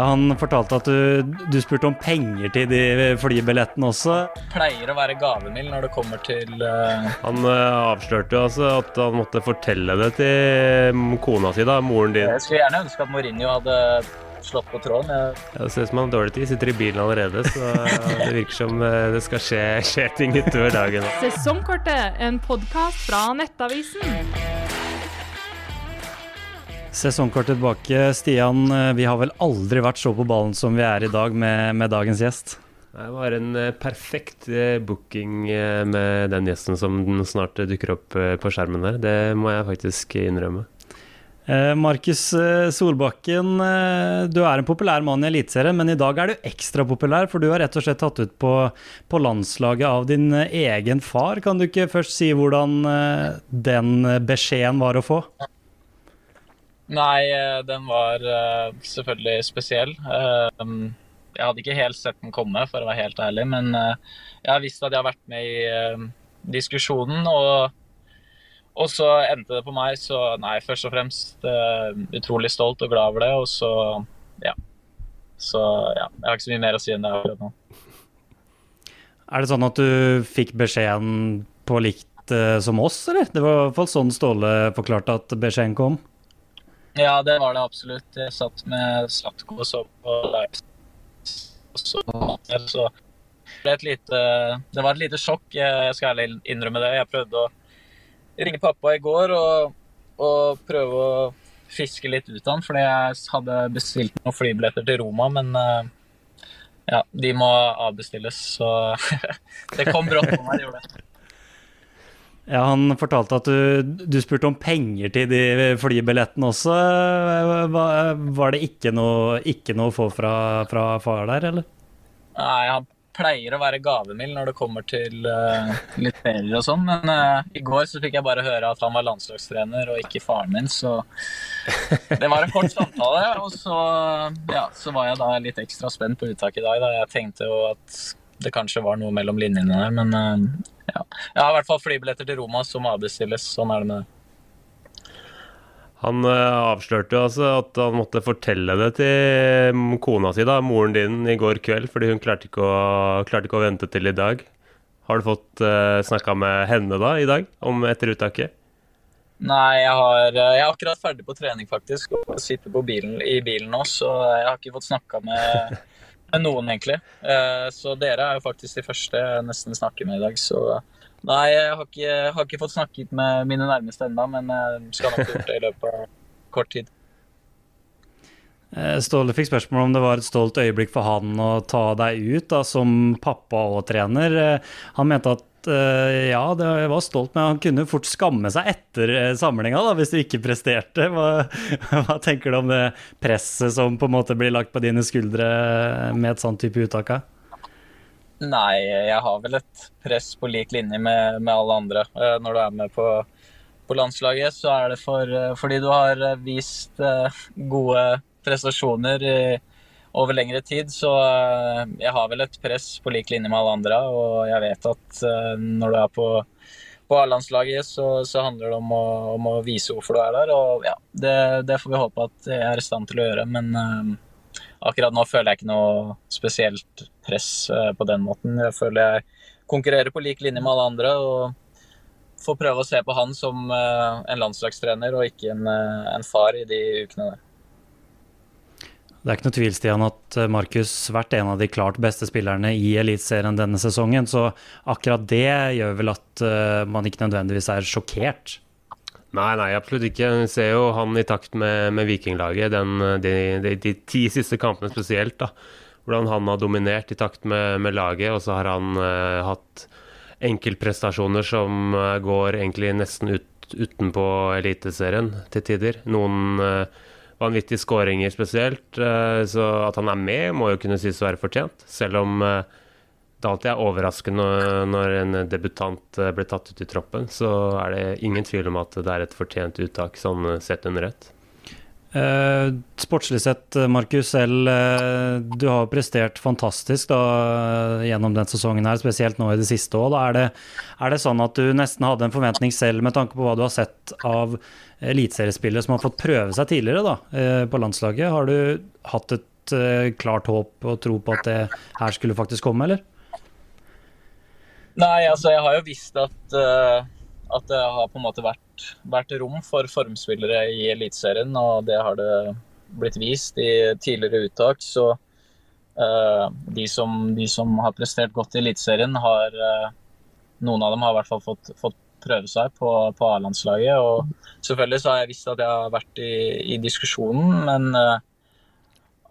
Han fortalte at du, du spurte om penger til de flybillettene også. Pleier å være gavemild når det kommer til uh... Han uh, avslørte jo altså at han måtte fortelle det til kona si, da, moren din. Jeg skulle gjerne ønske at Mourinho hadde slått på tråden. Jeg... Ja, det ser ut som han har dårlig tid, sitter i bilen allerede, så det virker som eh, det skal skje, skje ting utover dagen. Sesongkortet, en podkast fra Nettavisen. Sesongkortet tilbake. Stian, eh, vi har vel aldri vært så på ballen som vi er i dag med, med dagens gjest? Det var en eh, perfekt eh, booking med den gjesten som snart dukker opp på skjermen der. Det må jeg faktisk innrømme. Markus Solbakken, du er en populær mann i Eliteserien, men i dag er du ekstra populær, for du har rett og slett tatt ut på, på, landslaget av din egen far. Kan du ikke først si hvordan den beskjeden var å få? Nei, eh, den var uh, selvfølgelig spesiell. Uh, jeg hadde ikke helt sett den komme, for å være helt ærlig. Men jeg har visst at jeg har vært med i diskusjonen, og, og, så endte det på meg. Så nei, først og fremst utrolig stolt og glad over det. Og så, ja. Så ja, jeg har ikke så mye mer å si enn det akkurat nå. Er det sånn at du fikk beskjeden på likt som oss, eller? Det var i hvert fall sånn Ståle forklarte at beskjeden kom. Ja, det var det absolutt. Jeg satt med Slatko og så på Leipzig. Så, så det, lite, det, var et lite sjokk, jeg skal ærlig innrømme det. Jeg prøvde å ringe pappa i går og, og prøve å fiske litt ut av han, fordi jeg hadde bestilt noen flybilletter til Roma, men eh, ja, de må avbestilles, så det kom brått på meg, det gjorde det. Ja, Han fortalte at du, du, spurte om penger til de flybillettene også. Var det ikke noe, ikke noe å få fra, fra, far der, eller? Nei, han pleier å være gavemild når det kommer til uh, litt ferier og sånn, men uh, i går så fikk jeg bare høre at han var landslagstrener og ikke faren min, så det var en kort samtale. Og så, ja, så var jeg da litt ekstra spent på uttaket i dag, da jeg tenkte jo at det kanskje var noe mellom linjene der, men uh, ja. Jeg har i hvert fall flybilletter til Roma som avbestilles. Sånn er det med det. Han uh, avslørte jo altså at han måtte fortelle det til kona si, da, moren din, i går kveld, fordi hun klarte ikke å, klarte ikke å vente til i dag. Har du fått uh, eh, snakka med henne da i dag, om etter uttaket? Nei, jeg, har, eh, jeg er akkurat ferdig på trening, faktisk, og sitter bilen, i bilen nå, så jeg har ikke fått snakka med noen, egentlig. Eh, så dere er jo faktisk de første jeg nesten snakker med i dag. Så nei, jeg har ikke, har ikke fått snakket med mine nærmeste ennå, men jeg skal nok gjort det i løpet av kort tid. Eh, Ståle fikk spørsmål om det var et stolt øyeblikk for han å ta deg ut da, som pappa og trener. Eh, han mente at uh, ja, det, jeg var stolt, men han kunne fort skamme seg etter samlinga da, hvis du ikke presterte. Hva, hva, tenker du om det presset som på en måte blir lagt på dine skuldre med et sånn type uttak? Nei, jeg har vel et press på lik linje med, med alle andre. Uh, når du er med på, på, landslaget, så er det for, fordi du har vist gode prestasjoner. i over lengre tid. Så eh, jeg har vel et press på lik linje med alle andre. Og jeg vet at eh, når du er på, på A-landslaget, så, så, handler det om å, om å, vise hvorfor du er der. Og ja, det, det, får vi håpe at jeg er i stand til å gjøre. Men uh, akkurat nå føler jeg ikke noe spesielt press uh, på den måten. Jeg føler jeg konkurrerer på lik linje med alle andre. og får prøve å se på han som en landslagstrener og ikke en, en far i de ukene der. Det er ikke noe tvil Stian, at eh, Markus har vært en av de klart beste spillerne i Eliteserien denne sesongen. Så akkurat det gjør vel at uh, man ikke nødvendigvis er sjokkert. Nei, nei, absolutt ikke. Vi ser jo han i takt med, med Vikinglaget den, de, de, de, ti siste kampene spesielt. da. Hvordan han har dominert i takt med, med laget. Og så har han uh, hatt enkeltprestasjoner som uh, går egentlig nesten ut, utenpå Eliteserien til tider. Noen uh, vanvittige skåringer spesielt. Eh, så at han er med, må jo kunne sies å være fortjent. Selv om eh, det alltid er overraskende når en debutant eh, blir tatt ut i troppen, så er det ingen tvil om at det er et fortjent uttak, sånn sett under ett. Uh, sportslig sett, Markus selv, uh, du har prestert fantastisk da, gjennom den sesongen, her, spesielt nå i det siste òg. Er, er det sånn at du nesten hadde en forventning selv med tanke på hva du har sett av eliteseriespillere som har fått prøve seg tidligere da, uh, på landslaget? Har du hatt et klart håp og tro på at det her skulle faktisk komme, eller? Nei, altså jeg har jo visst at, at det har på en måte vært, vært rom for formspillere i Eliteserien, og det har det blitt vist i tidligere uttak. Så uh, de, som, de, som, har prestert godt i Eliteserien, har Noen av dem har i hvert fall fått, fått prøve seg på, på A-landslaget. Og selvfølgelig så har jeg visst at jeg har vært i, i diskusjonen, men uh,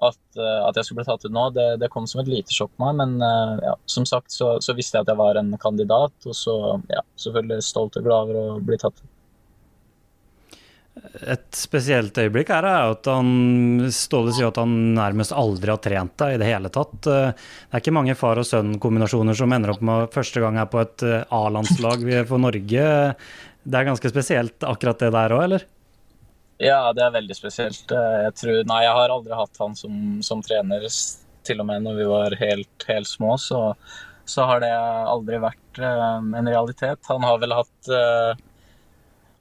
at, uh, at, jeg skulle bli tatt ut nå, det, det, kom som et lite sjokk på meg. Men uh, ja, som sagt så, så, visste jeg at jeg var en kandidat, og så ja, selvfølgelig stolt og glad over å bli tatt ut. Et spesielt øyeblikk er at han Ståle sier at han nærmest aldri har trent deg i det hele tatt. Det er ikke mange far og sønn-kombinasjoner som ender opp med første gang er på et eh, A-landslag for Norge. Det er ganske spesielt akkurat det der òg, eller? Ja, det er veldig spesielt. Eh, jeg tror, nei, jeg har aldri hatt han som, som trener, til og med når vi var helt, helt små. Så, så, har det aldri vært uh, en realitet. Han har vel hatt uh,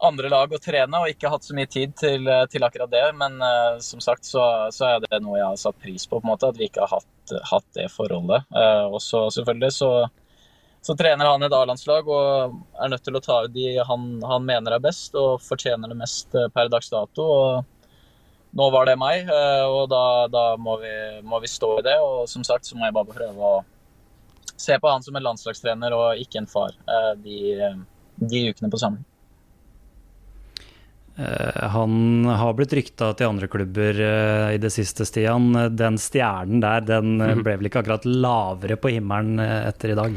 andre lag å trene, og ikke hatt så mye tid til, til akkurat det. Men uh, som sagt så, så, er det noe jeg har satt pris på, på en måte, at vi ikke har hatt, hatt det forholdet. Og så selvfølgelig så, så, trener han et A-landslag og er nødt til å ta ut de han, han, mener er best og fortjener det mest per dags dato. og Nå var det meg, uh, og da, da må, vi, må, vi, stå i det. Og som sagt så må jeg bare prøve å se på han som en landslagstrener og ikke en far de, de ukene på samling. Eh, han har blitt rykta til andre klubber eh, i det siste, Stian. Den stjernen der den eh, mhm. ble vel ikke akkurat lavere på himmelen etter i dag?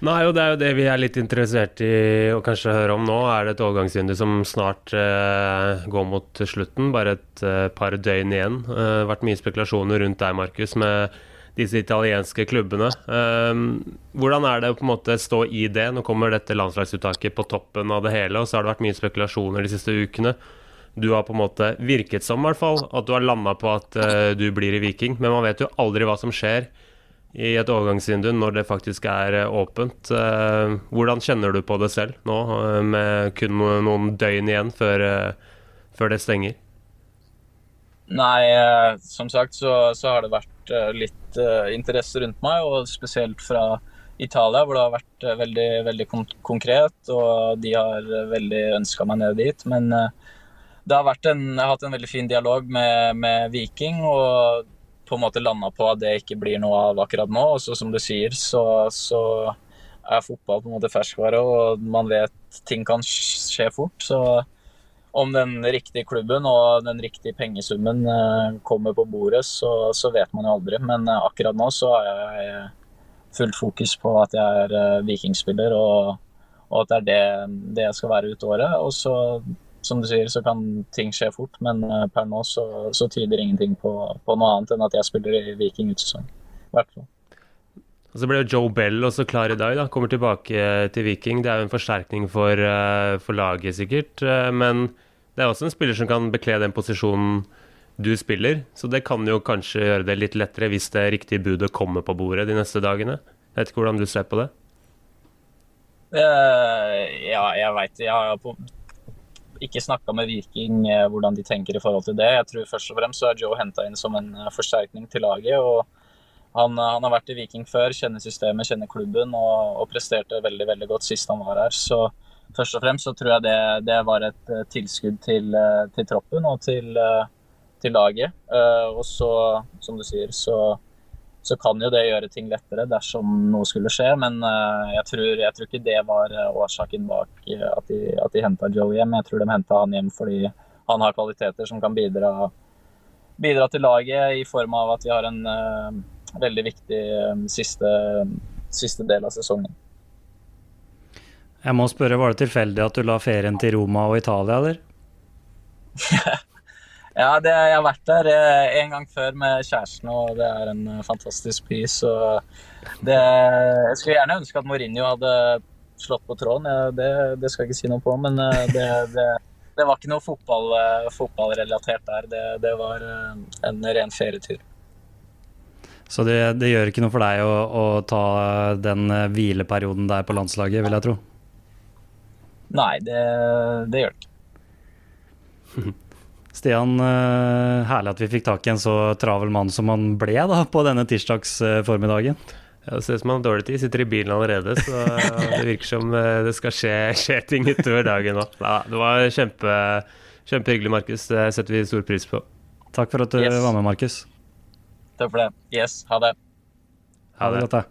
Nei, og det er jo det vi er litt interessert i å kanskje høre om nå. Er det et overgangsvindu som snart eh, går mot slutten? Bare et eh, par døgn igjen. Det eh, har vært mye spekulasjoner rundt deg, Markus, med disse italienske klubbene. Um, hvordan er det å på en måte stå i det? Nå kommer dette landslagsuttaket på toppen av det hele, og så har det vært mye spekulasjoner de siste ukene. Du har på en måte virket som i hvert fall at du har landa på at uh, du blir i Viking, men man vet jo aldri hva som skjer i et overgangsvindu når det faktisk er uh, åpent. Uh, hvordan kjenner du på det selv nå, med kun noen døgn igjen før, før det stenger? Nei, som sagt så, så har det vært litt interesse rundt meg, og spesielt fra Italia, hvor det har vært veldig, veldig kon konkret, og de har veldig ønska meg ned dit. Men det har vært en, jeg har hatt en veldig fin dialog med, med Viking, og på en måte landa på at det ikke blir noe av akkurat nå. Og så som du sier, så, så er fotball på en måte ferskvare, og man vet ting kan skje fort. så om den riktige klubben og den riktige pengesummen eh, kommer på bordet, så, så vet man jo aldri. Men eh, akkurat nå så har jeg fullt fokus på at jeg er eh, vikingspiller, og, og at det er det, det, jeg skal være ut året. Og så, som du sier, så kan ting skje fort, men per nå så, så tyder ingenting på, på, noe annet enn at jeg spiller i Viking ut sesongen. hvert fall. Og Så ble jo Joe Bell også klar i dag, da. kommer tilbake til Viking. Det er jo en forsterkning for, eh, for, laget, sikkert. Eh, men det er også en spiller som kan bekle den posisjonen du spiller. Så det kan jo kanskje gjøre det litt lettere hvis det riktige budet kommer på bordet de neste dagene. Jeg vet ikke hvordan du ser på det? Uh, ja, jeg veit Jeg har på, ikke snakka med Viking hvordan de tenker i forhold til det. Jeg tror først og fremst så er Joe henta inn som en forsterkning til laget. og han, han, har vært i Viking før, kjenner systemet, kjenner klubben og, og, presterte veldig veldig godt sist han var her. Så først og fremst så tror jeg det, det var et tilskudd til, til, troppen og til, til laget. og så, som du sier, så, så, kan jo det gjøre ting lettere dersom noe skulle skje. Men jeg tror, jeg, tror, ikke det var årsaken bak at de, at de henta Joe hjem. Jeg tror de henta han hjem fordi han har kvaliteter som kan bidra, bidra til laget i form av at vi har en veldig viktig um, siste, siste del av sesongen. Jeg må spørre, Var det tilfeldig at du la ferien til Roma og Italia, eller? ja, det, jeg har vært der eh, en gang før med kjæresten, og det er en eh, fantastisk by. Så det, jeg skulle gjerne ønske at Mourinho hadde slått på tråden. Det, det skal jeg ikke si noe på, men eh, det, det, det var ikke noe fotball, fotballrelatert der. Det, var en ren ferietur. Så det, det, gjør ikke noe for deg å, å, ta den hvileperioden der på landslaget, vil jeg tro? Nei, det, det gjør det ikke. Stian, eh, herlig at vi fikk tak i en så travel mann som han ble da, på denne tirsdagsformiddagen. Ja, det ser ut som han har dårlig tid, sitter i bilen allerede, så det virker som eh, det skal skje, skje ting utover dagen nå. Ja, det var kjempe, kjempehyggelig, Markus. Det setter vi stor pris på. Takk for at du Yes. var med, Markus. Takk for det. Yes, ha det. Ha det godt, da.